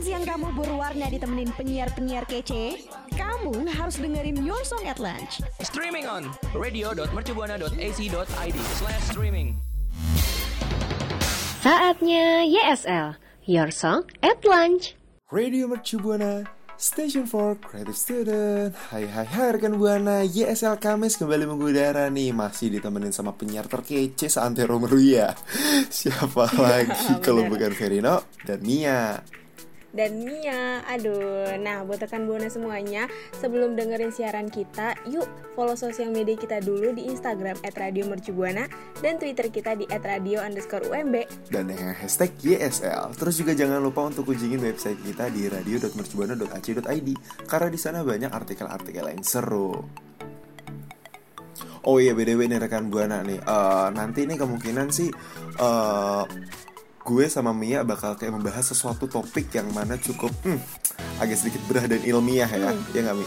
Makan siang kamu berwarna ditemenin penyiar-penyiar kece? Kamu harus dengerin Your Song at Lunch. Streaming on radio.mercubuana.ac.id slash streaming. Saatnya YSL, Your Song at Lunch. Radio Mercu Buana, Station for Creative Student. Hai hai hai rekan Buana, YSL Kamis kembali mengudara nih Masih ditemenin sama penyiar terkece seantero meruya Siapa lagi kalau bukan Verino dan Mia dan Mia. Aduh, nah buat rekan buana semuanya, sebelum dengerin siaran kita, yuk follow sosial media kita dulu di Instagram @radiomercubuana dan Twitter kita di @radio_umb. Dan dengan hashtag YSL Terus juga jangan lupa untuk kunjungin website kita di radio.mercubuana.ac.id Karena di sana banyak artikel-artikel yang seru Oh iya btw nih rekan buana nih Eh, Nanti nih kemungkinan sih eh, Gue sama Mia bakal kayak membahas sesuatu topik yang mana cukup hmm, Agak sedikit berat dan ilmiah ya Ya nggak Mi?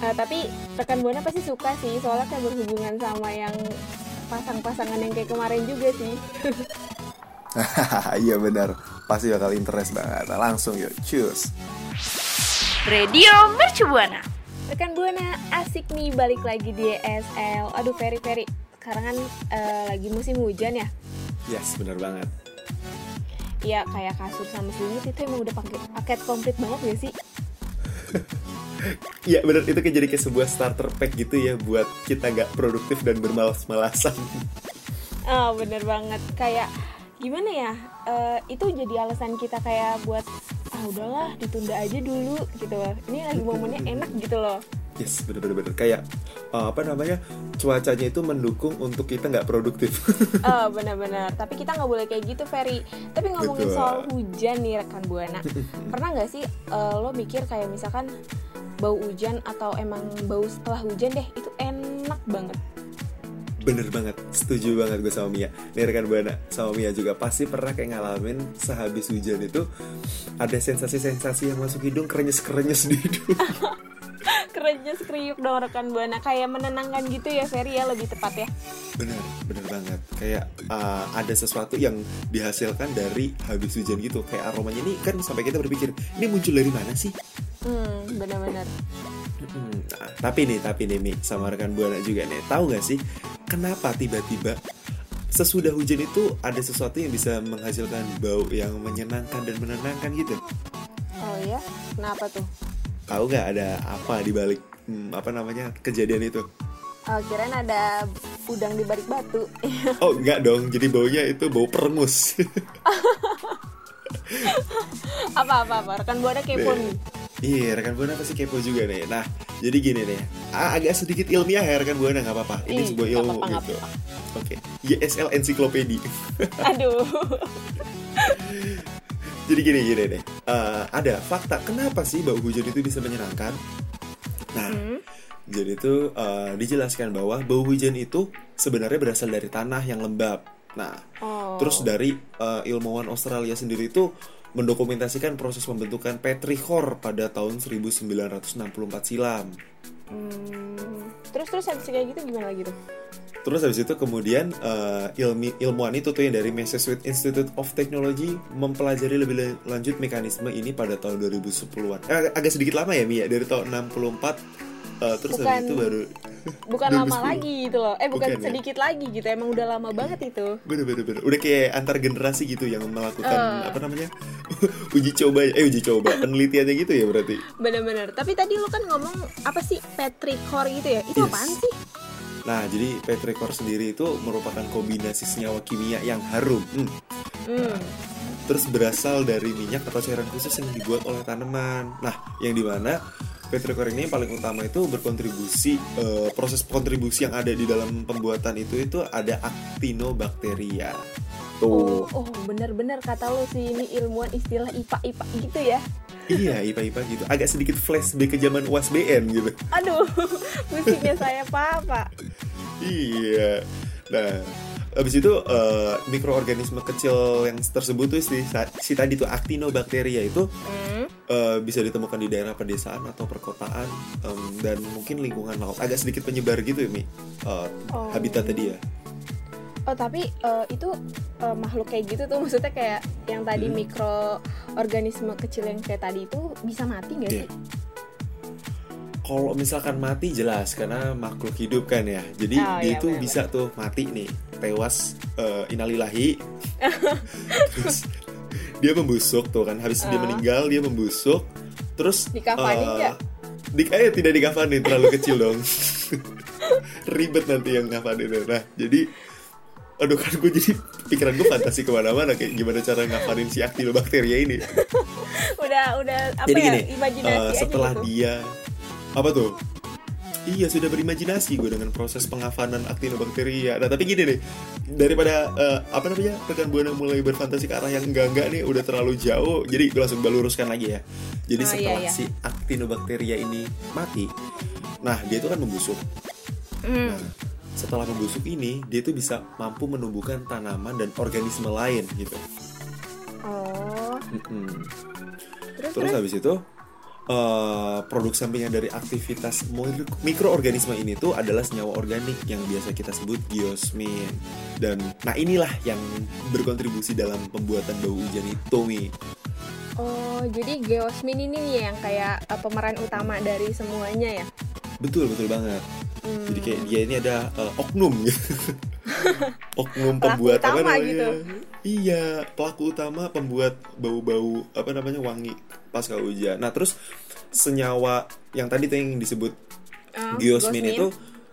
Nah, tapi rekan buana pasti suka sih, soalnya kayak berhubungan sama yang pasang-pasangan yang kayak kemarin juga sih. Iya benar Pasti bakal interest banget Nah, Langsung yuk Cheers Radio Mercubuana. Rekan buana asik nih balik lagi di ESL. Aduh, Ferry Ferry, sekarang kan eh, lagi musim hujan ya. Yes benar banget. Iya, kayak kasur sama selimut itu emang udah pakai paket komplit banget gak sih? Iya benar. Itu kayak jadi kayak sebuah starter pack gitu ya Buat kita nggak produktif dan bermalas-malasan. Oh bener banget. Kayak gimana ya? Eh, itu jadi alasan kita kayak buat ah udahlah ditunda aja dulu gitu loh. Ini lagi momennya enak gitu loh. Yes, bener-bener kayak uh, apa namanya cuacanya itu mendukung untuk kita nggak produktif. oh benar-benar tapi kita nggak boleh kayak gitu Ferry tapi ngomongin Betul. soal hujan nih rekan buana pernah nggak sih eh, lo mikir kayak misalkan bau hujan atau emang bau setelah hujan deh itu enak banget Bener banget, setuju banget gue sama Mia. Nih rekan buana sama Mia juga pasti pernah kayak ngalamin sehabis hujan itu ada sensasi-sensasi yang masuk hidung kerenyes-kerenyes di hidung. kerenyes kriuk dong rekan buana kayak menenangkan gitu ya Ferry ya lebih tepat ya bener, bener banget. Kayak uh, ada sesuatu yang dihasilkan dari habis hujan gitu. Kayak aromanya ini kan sampai kita berpikir ini muncul dari mana sih? hmm benar-benar Hmm, nah, tapi nih, tapi nih Mi, sama rekan Buana juga nih, tahu gak sih kenapa tiba-tiba sesudah hujan itu ada sesuatu yang bisa menghasilkan bau yang menyenangkan dan menenangkan gitu? oh iya kenapa tuh Tahu gak ada apa di balik hmm, apa namanya kejadian itu? Oh, kirain ada udang di balik batu. Oh enggak dong, jadi baunya itu bau perengus. apa apa apa? Rekan buana kepo nih. Iya, rekan buana pasti kepo juga nih. Nah, jadi gini nih, ah, agak sedikit ilmiah ya rekan buana nggak apa-apa. Ini Ih, sebuah nggak ilmu apa-apa, nggak gitu. Oke, YSL ensiklopedi. Aduh. Jadi gini gini deh, Eh, ada fakta kenapa sih bau hujan itu bisa menyenangkan? Nah, Hmm. jadi itu eh, dijelaskan bahwa bau hujan itu sebenarnya berasal dari tanah yang lembab. Nah, Oh. terus dari eh, ilmuwan Australia sendiri itu mendokumentasikan proses pembentukan petrichor pada tahun 1964 silam. Hmm, terus terus habis kayak gitu gimana lagi tuh? Terus habis itu kemudian eh, ilmi ilmuwan itu tuh yang dari Massachusetts Institute of Technology mempelajari lebih la- lanjut mekanisme ini pada tahun 2010-an. Eh, ag- agak sedikit lama ya Mia dari tahun 64 eh, terus Bukan- itu baru Bukan lama 2010. lagi gitu loh. Eh bukan, Bukan ya? sedikit lagi gitu. Emang udah lama banget itu. bener bener bener udah kayak antar generasi gitu yang melakukan Eh. apa namanya uji coba eh uji coba penelitiannya gitu ya berarti Bener-bener. Tapi tadi lu kan ngomong apa sih petrichor gitu ya? Itu Yes. apaan sih? nah jadi petrichor sendiri itu merupakan kombinasi senyawa kimia yang harum Hmm. Hmm. terus berasal dari minyak atau cairan khusus yang dibuat oleh tanaman. Nah, yang di mana petrichor ini yang paling utama itu berkontribusi eh, proses kontribusi yang ada di dalam pembuatan itu itu ada actinobacteria. Oh, Tuh. oh bener-bener kata lu sih ini ilmuwan istilah IPA-IPA gitu ya. Iya, IPA-IPA gitu. Agak sedikit flashback ke zaman UASBN gitu. Aduh, musiknya saya apa, Pak? Iya. Nah, habis itu eh, mikroorganisme kecil yang tersebut tuh si, si tadi tuh actinobacteria itu Hmm. Eh, bisa ditemukan di daerah pedesaan atau perkotaan em, dan mungkin lingkungan laut agak sedikit penyebar gitu ya mi Eh, Oh. habitatnya dia Oh tapi eh, itu eh, makhluk kayak gitu tuh maksudnya kayak yang tadi Hmm. organisme kecil yang kayak tadi itu bisa mati nggak Iya. sih? Kalau misalkan mati jelas karena makhluk hidup kan ya. Jadi Oh, dia iya, bisa tuh mati nih, tewas eh, inalilahi. terus dia membusuk tuh kan habis dia Ah. meninggal dia membusuk. Terus Dikafani eh, nggak? Di, eh, tidak dikafani terlalu kecil dong. Ribet nanti yang ngafanin. Nah, jadi Aduh kan gue jadi pikiran gue fantasi ke mana-mana kayak gimana cara ngafanin si aktinobakteria ini. Udah udah apa Jadi ya gini, imajinasi aja setelah gitu. dia apa tuh? Iya sudah berimajinasi gue dengan proses pengafanan aktinobakteria. Nah tapi gini nih, daripada eh, apa namanya rekan buana mulai berfantasi ke arah yang enggak enggak nih udah terlalu jauh, jadi gue langsung gue luruskan lagi ya. Jadi Oh, iya, setelah iya. si aktinobakteria ini mati, nah dia itu kan membusuk. Hmm. Nah, setelah membusuk ini dia tuh bisa mampu menumbuhkan tanaman dan organisme lain gitu. Oh, Mm-mm. terus Terus terus. habis itu eh, produk sampingan dari aktivitas mikroorganisme ini tuh adalah senyawa organik yang biasa kita sebut geosmin. Dan nah inilah yang berkontribusi dalam pembuatan bau hujan itu, Mi. Oh, jadi geosmin ini nih yang kayak uh, pemeran utama dari semuanya ya? Betul, betul banget. Hmm. Jadi kayak dia ini ada eh, oknum gitu. oknum Pelaku pembuat apa utama namanya? gitu. Iya, pelaku utama pembuat bau-bau apa namanya wangi pasca hujan. Nah, terus senyawa yang tadi tuh yang disebut Oh, geosmin geosmin. itu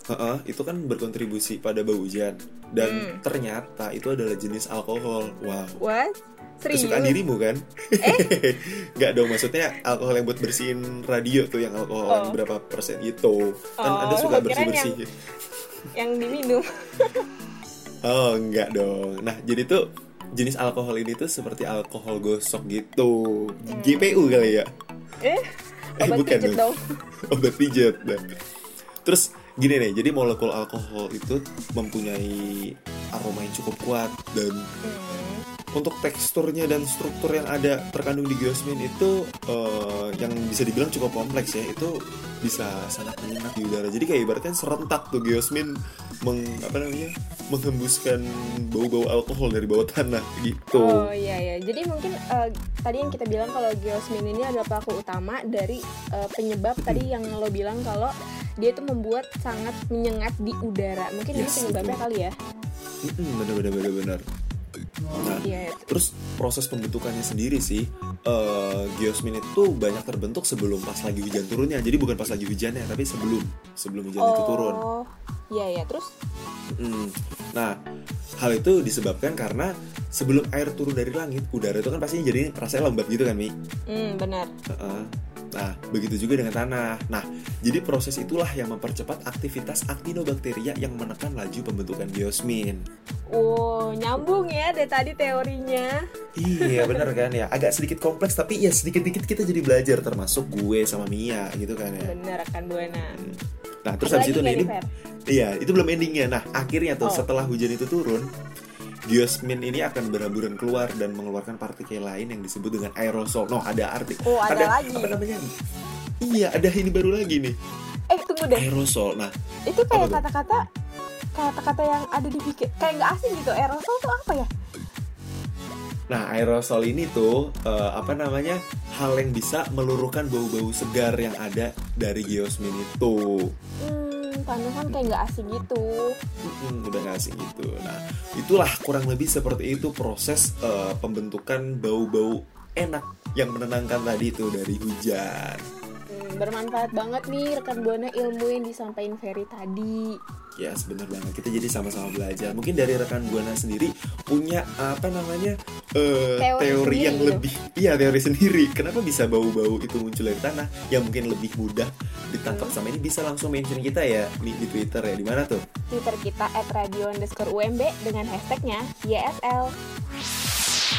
heeh, itu kan berkontribusi pada bau hujan dan Hmm. ternyata itu adalah jenis alkohol. Wow. What? Serius? Kesukaan dirimu kan? Eh? Nggak dong, maksudnya alkohol yang buat bersihin radio tuh yang alkohol yang Oh. berapa persen gitu. Kan Oh, ada suka bersih-bersih. Yang diminum. Oh, enggak dong. Nah, jadi tuh jenis alkohol ini tuh seperti alkohol gosok gitu. GPU kali ya. Eh, Eh, bukan pijet dong. obat pijat nah. terus gini nih jadi molekul alkohol itu mempunyai aroma yang cukup kuat dan Hmm. Untuk teksturnya dan struktur yang ada terkandung di geosmin itu eh, yang bisa dibilang cukup kompleks ya itu bisa sangat menyengat di udara jadi kayak ibaratnya serentak tuh geosmin meng, apa namanya menghembuskan bau-bau alkohol dari bawah tanah gitu Oh iya ya. Jadi mungkin eh, tadi yang kita bilang kalau geosmin ini adalah pelaku utama dari eh, penyebab tadi yang lo bilang kalau dia itu membuat sangat menyengat di udara. Mungkin ini Yes, penyebabnya betul. kali ya. Mm-mm, bener-bener bener-bener nah Iya. Terus proses pembentukannya sendiri sih eh, geosmin itu banyak terbentuk sebelum pas lagi hujan turunnya. Jadi bukan pas lagi hujannya, tapi sebelum sebelum hujan itu turun. Oh. Iya ya. Terus Mm. Nah, hal itu disebabkan karena sebelum air turun dari langit, udara itu kan pastinya jadi rasanya lembab gitu kan, Mi? hmm, benar. Heeh. Nah, begitu juga dengan tanah. Nah, jadi proses itulah yang mempercepat aktivitas aktinobakteria yang menekan laju pembentukan geosmin. Oh, nyambung ya dari tadi teorinya. Iya bener kan ya Agak sedikit kompleks Tapi ya sedikit-dikit kita jadi belajar Termasuk gue sama Mia gitu kan ya Benar kan Buana. Nah terus Ada habis itu nih ini? Iya itu belum endingnya Nah akhirnya tuh Oh. setelah hujan itu turun Geosmin ini akan berhamburan keluar Dan mengeluarkan partikel lain yang disebut dengan aerosol No ada arti Oh, ada lagi. Apa namanya Iya ada ini baru lagi nih Eh, tunggu deh. Aerosol Nah Itu kayak kata-kata kata-kata yang ada di pikir kayak nggak asing gitu. Aerosol tuh apa ya? Nah, aerosol ini tuh eh, apa namanya? hal yang bisa meluruhkan bau-bau segar yang ada dari geosmin itu. Hmm, pantesan kayak nggak asing gitu. Hmm, udah gak asing gitu. Nah, itulah kurang lebih seperti itu proses eh, pembentukan bau-bau enak yang menenangkan tadi itu dari hujan. Bermanfaat banget nih rekan buana ilmu yang disampaikan Ferry tadi. Ya, sebenar banget. Kita jadi sama-sama belajar. Mungkin dari rekan buana sendiri punya apa namanya eh, Teori teori, yang gitu. lebih, iya teori sendiri. Kenapa bisa bau-bau itu muncul dari tanah? Yang mungkin lebih mudah ditangkap Hmm. sama ini bisa langsung mention kita ya di, di Twitter ya. Di mana tuh? Twitter kita at radio underscore UMB dengan hashtagnya YSL.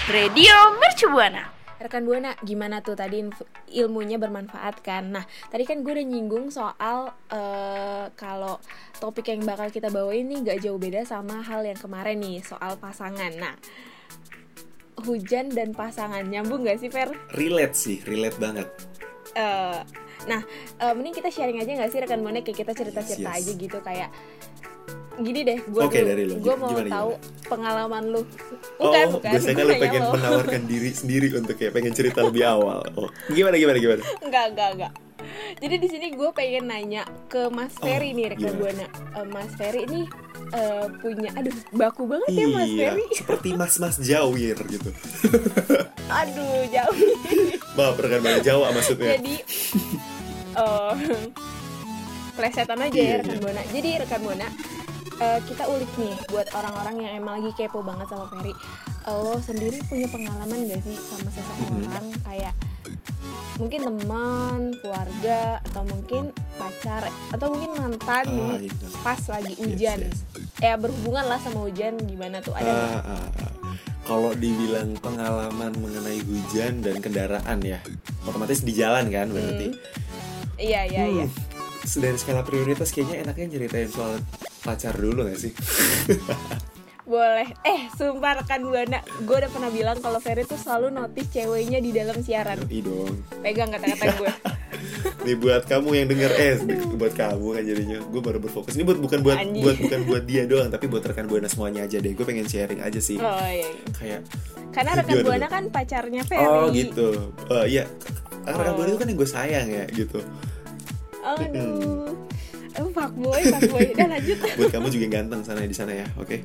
Radio Mercubuana. Rekan Buana, gimana tuh tadi ilmunya bermanfaat kan? Nah, tadi kan gue udah nyinggung soal eh, kalau topik yang bakal kita bawa ini gak jauh beda sama hal yang kemarin nih, soal pasangan. Nah, hujan dan pasangan nyambung gak sih, Fer? Relate sih, relate banget. Eh, nah, eh, mending kita sharing aja gak sih rekan Buana kayak kita cerita-cerita Yes, yes. aja gitu kayak gini deh, gue Oke, dari lu. gue mau Gimana, tahu pengalaman lu. Oh, Bukan, bukan. biasanya lu nanya pengen lo. menawarkan diri sendiri untuk kayak pengen cerita lebih awal. Oh, gimana gimana gimana? Enggak, enggak, enggak. Jadi di sini gue pengen nanya ke Mas Ferry Oh, nih rekan buana. Eh, Mas Ferry ini eh, punya, aduh baku banget ya Mas Iya, Ferry. seperti mas-mas Jawir gitu. Aduh jauh. Maaf rekan buana Jawa maksudnya. Jadi, eh plesetan aja Iya, ya rekan iya. buana. Jadi rekan buana, eh, kita ulik nih buat orang-orang yang emang lagi kepo banget sama Ferry. Eh, Lo sendiri punya pengalaman gak sih sama seseorang Mm-hmm. kayak mungkin teman, keluarga, atau mungkin pacar, atau mungkin mantan Ah, nih iya. pas lagi hujan. yes. Ya berhubungan lah sama hujan gimana tuh ada? Ah, ah, ah. Kalau dibilang pengalaman mengenai hujan dan kendaraan ya, otomatis di jalan kan berarti. Iya iya iya. Hmm, Dari skala prioritas kayaknya enaknya nyeritain soal pacar dulu gak sih? Boleh. Eh, sumpah rekan Buana, gue udah pernah bilang kalau Ferry tuh selalu notice ceweknya di dalam siaran. Ih dong. Pegang kata-kata gue. Nih buat kamu yang denger eh buat kamu kan jadinya gue baru berfokus ini buat bukan buat Anjing. buat bukan buat dia doang tapi buat rekan buana semuanya aja deh gue pengen sharing aja sih Oh iya. iya. kayak Karena rekan Buana kan pacarnya Ferry. oh gitu oh iya rekan Oh. buana itu kan yang gue sayang ya gitu Aduh. Oh, fuckboy, fuckboy. Udah lanjut. buat kamu juga ganteng sana di sana ya oke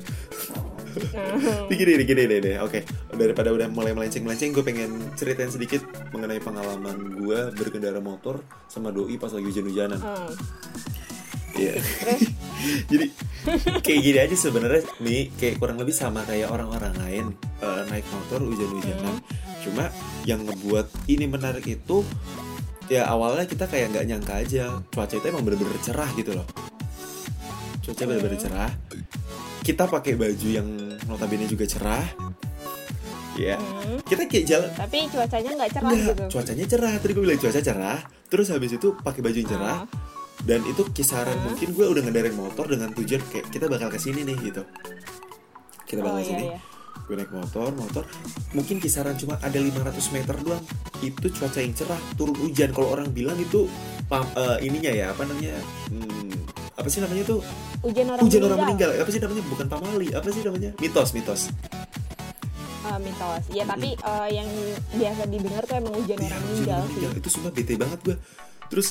Nah, Ini gini deh, gini deh, deh. Oke, daripada udah mulai melenceng-melenceng, gue pengen ceritain sedikit mengenai pengalaman gue berkendara motor sama doi pas lagi hujan-hujanan. hmm. Iya. Jadi kayak gini aja sebenarnya nih kayak kurang lebih sama kayak orang-orang lain eh, naik motor hujan-hujanan. Cuma yang ngebuat ini menarik itu ya awalnya kita kayak nggak nyangka aja cuaca itu emang bener-bener cerah gitu loh. Cuaca bener-bener cerah. Kita pakai baju yang notabene juga cerah. Ya, Hmm. kita kayak jalan Tapi cuacanya nggak cerah Enggak, gitu. cuacanya cerah. Tadi gue bilang cuaca cerah. Terus habis itu pakai baju yang cerah. Ah. Dan itu kisaran mungkin gue udah ngendarin motor dengan tujuan kayak kita bakal ke sini nih gitu. Kita bakal Oh, ke iya, iya. Gue naik motor, motor mungkin kisaran cuma ada 500 meter doang. Itu cuaca yang cerah, turun hujan. Kalau orang bilang itu pam, eh, ininya ya, apa namanya? Hmm, apa sih namanya tuh? Hujan orang Hujan meninggal. orang meninggal. Apa sih namanya? Bukan pamali. Apa sih namanya? Mitos, mitos. Eh, mitos. Ya, tapi eh, yang biasa didengar tuh emang hujan Iya, orang hujan meninggal orang sih. meninggal. Itu sumpah bete banget gue. Terus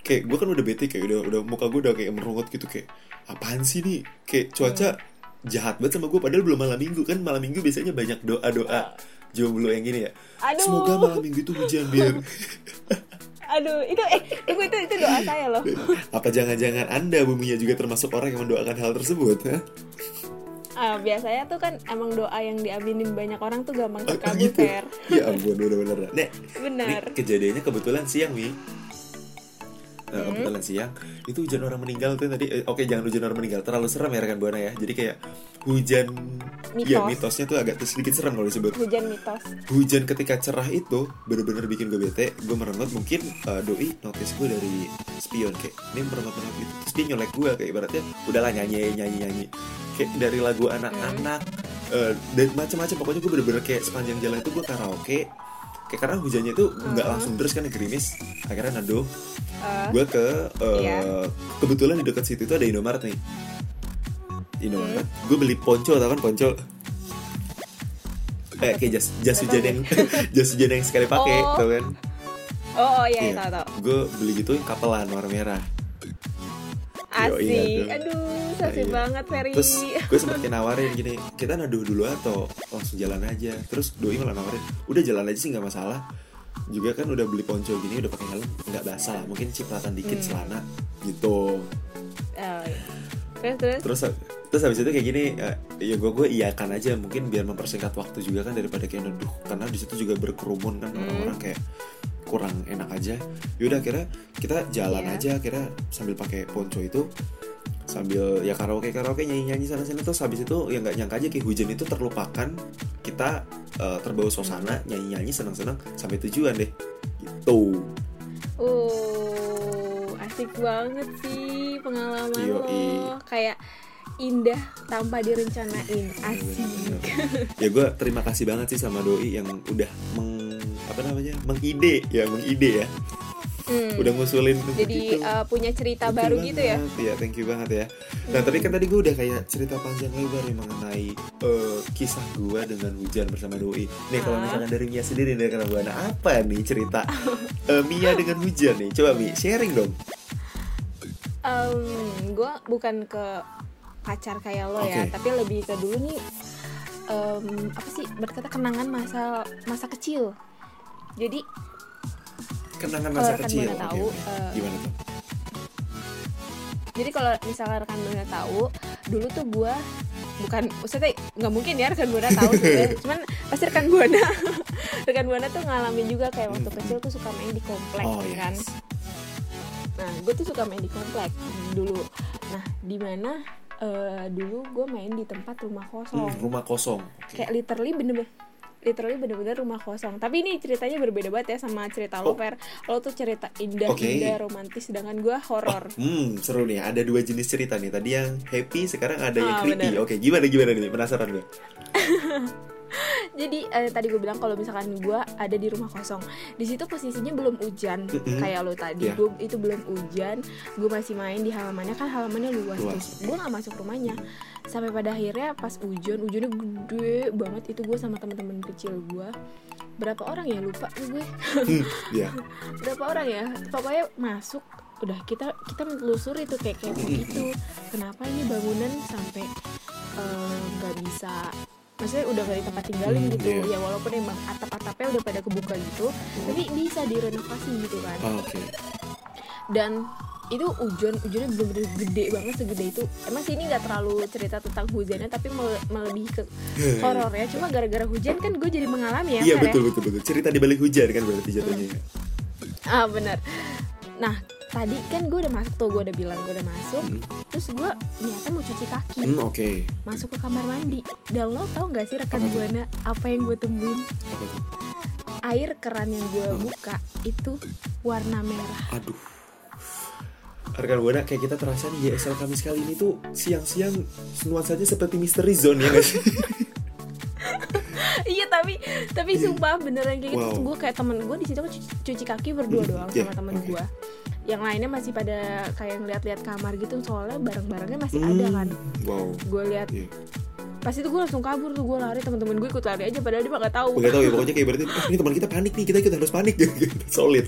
kayak gue kan udah bete kayak udah udah muka gue udah kayak merungut gitu kayak apaan sih nih kayak cuaca Hmm. Jahat banget sama gue padahal belum malam minggu kan malam minggu biasanya banyak doa doa jomblo yang gini ya Aduh. semoga malam minggu itu hujan biar Aduh, itu eh tunggu itu itu doa saya loh. apa jangan-jangan anda buminya juga termasuk orang yang mendoakan hal tersebut ha? Ah, biasanya tuh kan emang doa yang diaminin banyak orang tuh gampang Oh, oh terkabul, gitu Fer. ya ampun bener-bener Nek, Benar. Ini kejadiannya kebetulan siang wi Nah, Hmm. kebetulan siang itu hujan orang meninggal tuh tadi eh, oke jangan hujan orang meninggal. Terlalu serem ya rekan buana ya. Jadi kayak hujan Mitos. ya mitosnya tuh agak sedikit serem kalau disebut. Hujan mitos. hujan ketika cerah itu bener-bener bikin gue bete. Gue merengut mungkin eh, doi notice gue dari spion kayak ini merengut-merengut gitu. Terus dia nyolek gue kayak ibaratnya udahlah nyanyi nyanyi nyanyi. Kayak dari lagu anak-anak eh, dan macam-macam. Pokoknya gue bener-bener kayak sepanjang jalan itu gue karaoke kayak karena hujannya itu nggak langsung terus kan gerimis akhirnya neduh Eh, gue ke eh, Iya. kebetulan di dekat situ itu ada Indomaret nih. Indomaret. Gue beli ponco tau kan ponco? Eh kayak jas jas hujan yang jas hujan yang sekali pakai Oh. tau kan? Oh, oh iya, tahu tahu. gue beli gitu kapelan warna merah Asik. iya. Aduh, sasi iya. banget Ferry. terus gue sempet kayak nawarin gini kita naduh dulu atau langsung jalan aja terus doi malah nawarin udah jalan aja sih nggak masalah juga kan udah beli ponco gini udah pakai helm nggak basah lah mungkin cipratan dikit celana gitu Oh, iya. Terus terus. terus terus habis itu kayak gini eh, ya gue gue iyakan aja mungkin biar mempersingkat waktu juga kan daripada kayak neduh karena di situ juga berkerumun kan orang-orang kayak kurang enak aja yaudah kira kita jalan Iya. aja kira sambil pakai ponco itu sambil ya karaoke karaoke nyanyi nyanyi sana sini terus habis itu ya nggak nyangka aja kayak hujan itu terlupakan kita eh, terbawa suasana nyanyi nyanyi senang senang sampai tujuan deh gitu Uh, asik banget sih pengalaman Yoi. lo. Kayak indah tanpa direncanain. Asik. ya gue terima kasih banget sih sama doi yang udah meng apa namanya mengide ya mengide ya Hmm. Udah ngusulin Jadi begitu. eh, punya cerita Betul baru gitu ya. banget. Iya, thank you banget ya. Nah, tadi kan tadi gue udah kayak cerita panjang lebar ya mengenai eh, kisah gue dengan hujan bersama doi. Nih kalau misalkan dari Mia sendiri dari kenal Buana apa nih cerita eh, Mia dengan hujan nih? Coba Mi, sharing dong. gue bukan ke pacar kayak lo ya, Oke. tapi lebih ke dulu nih em, apa sih berkata kenangan masa masa kecil. Jadi Kenangan Kalau masa rekan kecil. Oke, tahu, oke. eh, Gimana tuh? jadi kalau misalnya rekan buana tahu, dulu tuh gue bukan maksudnya nggak mungkin ya rekan buana tahu sebenarnya. cuman pasti rekan buana rekan buana tuh ngalamin juga kayak waktu kecil tuh suka main di komplek Oh, kan yes. Nah, gue tuh suka main di komplek dulu. Nah, di mana eh, dulu gue main di tempat rumah kosong. Hmm, rumah kosong. Oke. Kayak literally bener-bener literally bener-bener rumah kosong. Tapi ini ceritanya berbeda banget ya sama cerita lo, Oh. Fer. Lo tuh cerita indah-indah, romantis, sedangkan gue horor. Hmm, seru nih. Ada dua jenis cerita nih. Tadi yang happy, sekarang ada yang Ah, creepy. bener. Oke, gimana gimana nih? Penasaran gue. Jadi eh, tadi gue bilang kalau misalkan gue ada di rumah kosong, di situ posisinya belum hujan kayak lo tadi. Iya. Gue itu belum hujan, gue masih main di halamannya kan halamannya luas, Luas. tuh. Gue nggak masuk rumahnya. Sampai pada akhirnya pas hujan, hujannya gede banget itu gue sama teman-teman kecil gue. Berapa orang ya lupa gue. Hmm, ya. Berapa orang ya? Pokoknya masuk udah kita kita menelusuri tuh kayak kayak gitu. Kenapa ini bangunan sampai eh, nggak bisa maksudnya udah gak di tempat tinggalin Hmm, gitu iya. ya walaupun emang atap-atapnya udah pada kebuka gitu tapi bisa direnovasi gitu kan Oh, Oke. dan itu hujan hujannya bener-bener gede banget segede itu emang sih ini nggak terlalu cerita tentang hujannya tapi mele- melebihi ke horor ya cuma gara-gara hujan kan gue jadi mengalami ya Iya ya. betul betul betul. Cerita di balik hujan kan berarti jatuhnya. ya. ah benar nah tadi kan gue udah masuk tuh gue udah bilang gue udah masuk Hmm. terus gue niatnya mau cuci kaki Hmm, oke. masuk ke kamar mandi dan lo tau gak sih rekan buana apa yang gue temuin air keran yang gue Hmm. buka itu warna merah Aduh. Rekan Buana kayak kita terasa nih YSL Kamis kali ini tuh siang-siang nuansanya seperti Misteri Zone ya sih? iya tapi tapi sumpah beneran kayak gitu Wow. gue kayak temen gue di situ cuci, cuci kaki berdua Hmm, doang iya, sama temen oke. gue yang lainnya masih pada kayak ngeliat-liat kamar gitu soalnya barang-barangnya masih Hmm, ada kan Wow. gue lihat Iya. pas itu gue langsung kabur tuh gue lari temen-temen gue ikut lari aja padahal dia mah gak tahu Gak tau ya pokoknya kayak berarti "Ah, ini teman kita panik nih kita ikut harus panik gitu solid.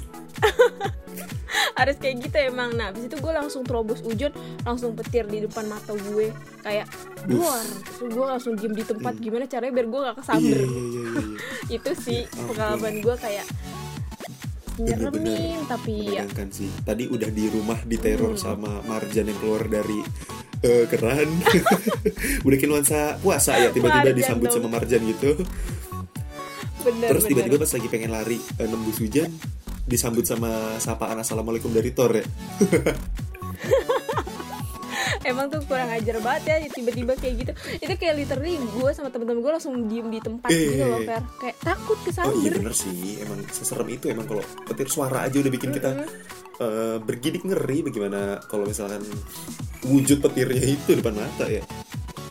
harus kayak gitu emang nah abis itu gue langsung terobos hujan langsung petir di depan mata gue kayak luar terus gue langsung diem di tempat gimana caranya biar gue gak Hmm. Kesamber iya iya iya. itu sih ampun. pengalaman gue kayak nyeremin tapi ya sih. Tadi udah di rumah diteror Hmm. sama Marjan yang keluar dari eh, keran. udah kayak nuansa puasa ya tiba-tiba disambut dong. sama Marjan gitu. bener Terus tiba-tiba pas lagi pengen lari eh, nembus hujan disambut sama sapaan assalamualaikum dari Thor ya. emang tuh kurang ajar banget ya tiba-tiba kayak gitu itu kayak literally gue sama temen-temen gue langsung diem di tempat Eh. gitu loh Fer kayak takut Oh iya kesamber bener sih, emang seserem itu emang kalau petir suara aja udah bikin kita eh, bergidik ngeri. Bagaimana kalau misalkan wujud petirnya itu depan mata ya?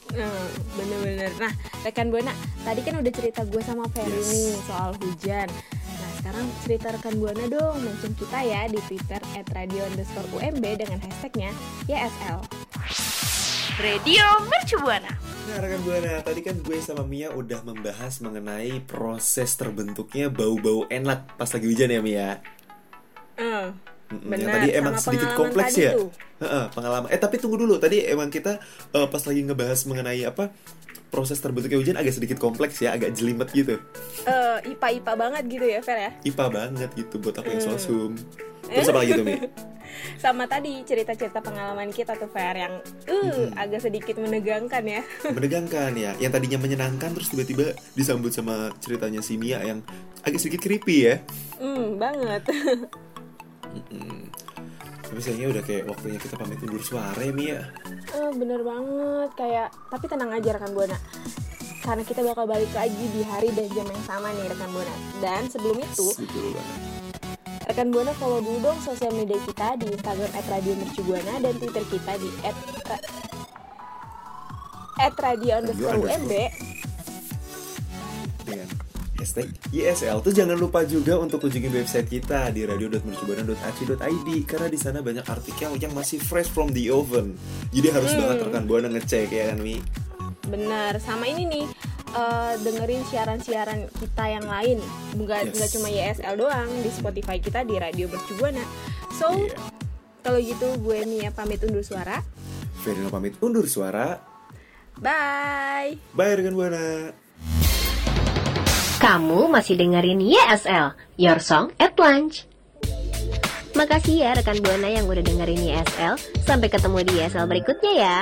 Nah, bener-bener. Nah, rekan Buana, tadi kan udah cerita gue sama Ferry Yes. nih soal hujan. Nah, sekarang cerita rekan Buana dong, mention kita ya di Twitter @radio underscore UMB dengan hashtagnya YSL. Radio Mercubuana. Nah rekan buana, tadi kan gue sama Mia udah membahas mengenai proses terbentuknya bau-bau enak pas lagi hujan ya Mia. Eh, Mm-mm, Benar, yang tadi emang sama sedikit kompleks ya. tuh. Heeh, pengalaman. Eh tapi tunggu dulu, tadi emang kita eh, pas lagi ngebahas mengenai apa proses terbentuknya hujan agak sedikit kompleks ya, agak jelimet gitu. eh, IPA-IPA banget gitu ya, Fer ya. IPA banget gitu buat aku yang Hmm. sosum. Terus apa lagi tuh Mi? Sama tadi cerita-cerita pengalaman kita tuh Fer yang uh agak sedikit menegangkan ya. menegangkan ya yang tadinya menyenangkan terus tiba-tiba disambut sama ceritanya si Mia yang agak sedikit creepy ya Hmm, banget. Mm-mm. tapi sayangnya udah kayak waktunya kita pamit undur suara ya Mia Eh, bener banget kayak tapi tenang aja rekan buana karena kita bakal balik lagi di hari dan jam yang sama nih rekan buana dan sebelum itu betul banget rekan buana follow dulu dong sosial media kita di Instagram @radiomercubuana dan Twitter kita di @radio underscore. UMB dengan hashtag YSL. Tuh jangan lupa juga untuk kunjungin website kita di radio.mercubuana.ac.id karena di sana banyak artikel yang masih fresh from the oven. Jadi harus Hmm. banget rekan Buana ngecek ya kan Mi. Benar, sama ini nih eh, dengerin siaran-siaran kita yang lain. Nggak Yes. nggak cuma YSL doang di Spotify kita di Radio Mercubuana. So Iya. kalau gitu gue Mia pamit undur suara. Verino pamit undur suara. Bye. Bye rekan Buana. Kamu masih dengerin YSL, Your Song at Lunch. Makasih ya rekan Buana yang udah dengerin YSL. Sampai ketemu di YSL berikutnya ya.